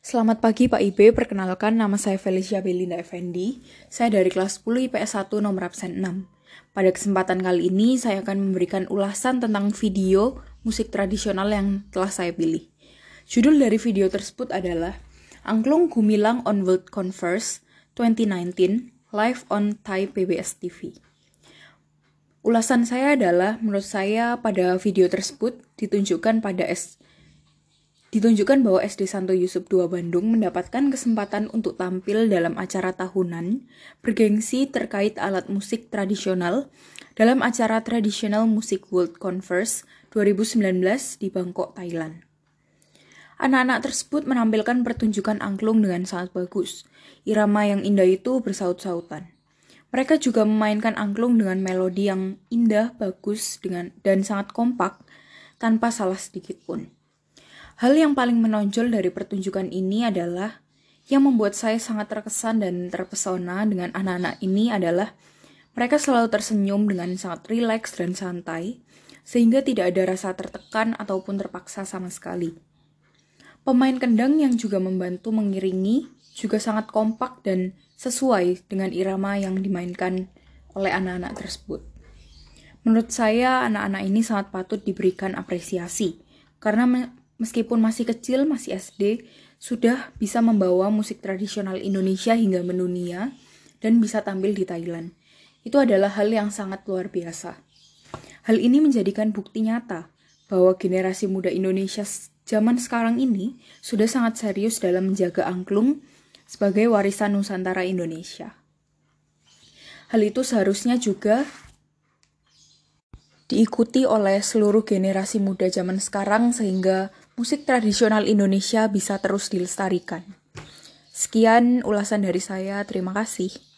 Selamat pagi Pak IB, perkenalkan nama saya Felicia Belinda Effendi. Saya dari kelas 10 IPS 1 nomor absen 6. Pada kesempatan kali ini saya akan memberikan ulasan tentang video musik tradisional yang telah saya pilih. Judul dari video tersebut adalah Angklung Gumilang on World Converse 2019 live on Thai PBS TV. Ulasan saya adalah menurut saya pada video tersebut ditunjukkan pada S Ditunjukkan bahwa SD Santo Yusuf II Bandung mendapatkan kesempatan untuk tampil dalam acara tahunan bergengsi terkait alat musik tradisional dalam acara Traditional Music World Converse 2019 di Bangkok, Thailand. Anak-anak tersebut menampilkan pertunjukan angklung dengan sangat bagus. Irama yang indah itu bersaut-sautan. Mereka juga memainkan angklung dengan melodi yang indah, bagus, dengan dan sangat kompak tanpa salah sedikit pun. Hal yang paling menonjol dari pertunjukan ini adalah yang membuat saya sangat terkesan dan terpesona dengan anak-anak ini adalah mereka selalu tersenyum dengan sangat rileks dan santai, sehingga tidak ada rasa tertekan ataupun terpaksa sama sekali. Pemain kendang yang juga membantu mengiringi juga sangat kompak dan sesuai dengan irama yang dimainkan oleh anak-anak tersebut. Menurut saya, anak-anak ini sangat patut diberikan apresiasi karena meskipun masih kecil, masih SD, sudah bisa membawa musik tradisional Indonesia hingga mendunia dan bisa tampil di Thailand. Itu adalah hal yang sangat luar biasa. Hal ini menjadikan bukti nyata bahwa generasi muda Indonesia zaman sekarang ini sudah sangat serius dalam menjaga angklung sebagai warisan Nusantara Indonesia. Hal itu seharusnya juga diikuti oleh seluruh generasi muda zaman sekarang sehingga musik tradisional Indonesia bisa terus dilestarikan. Sekian ulasan dari saya, terima kasih.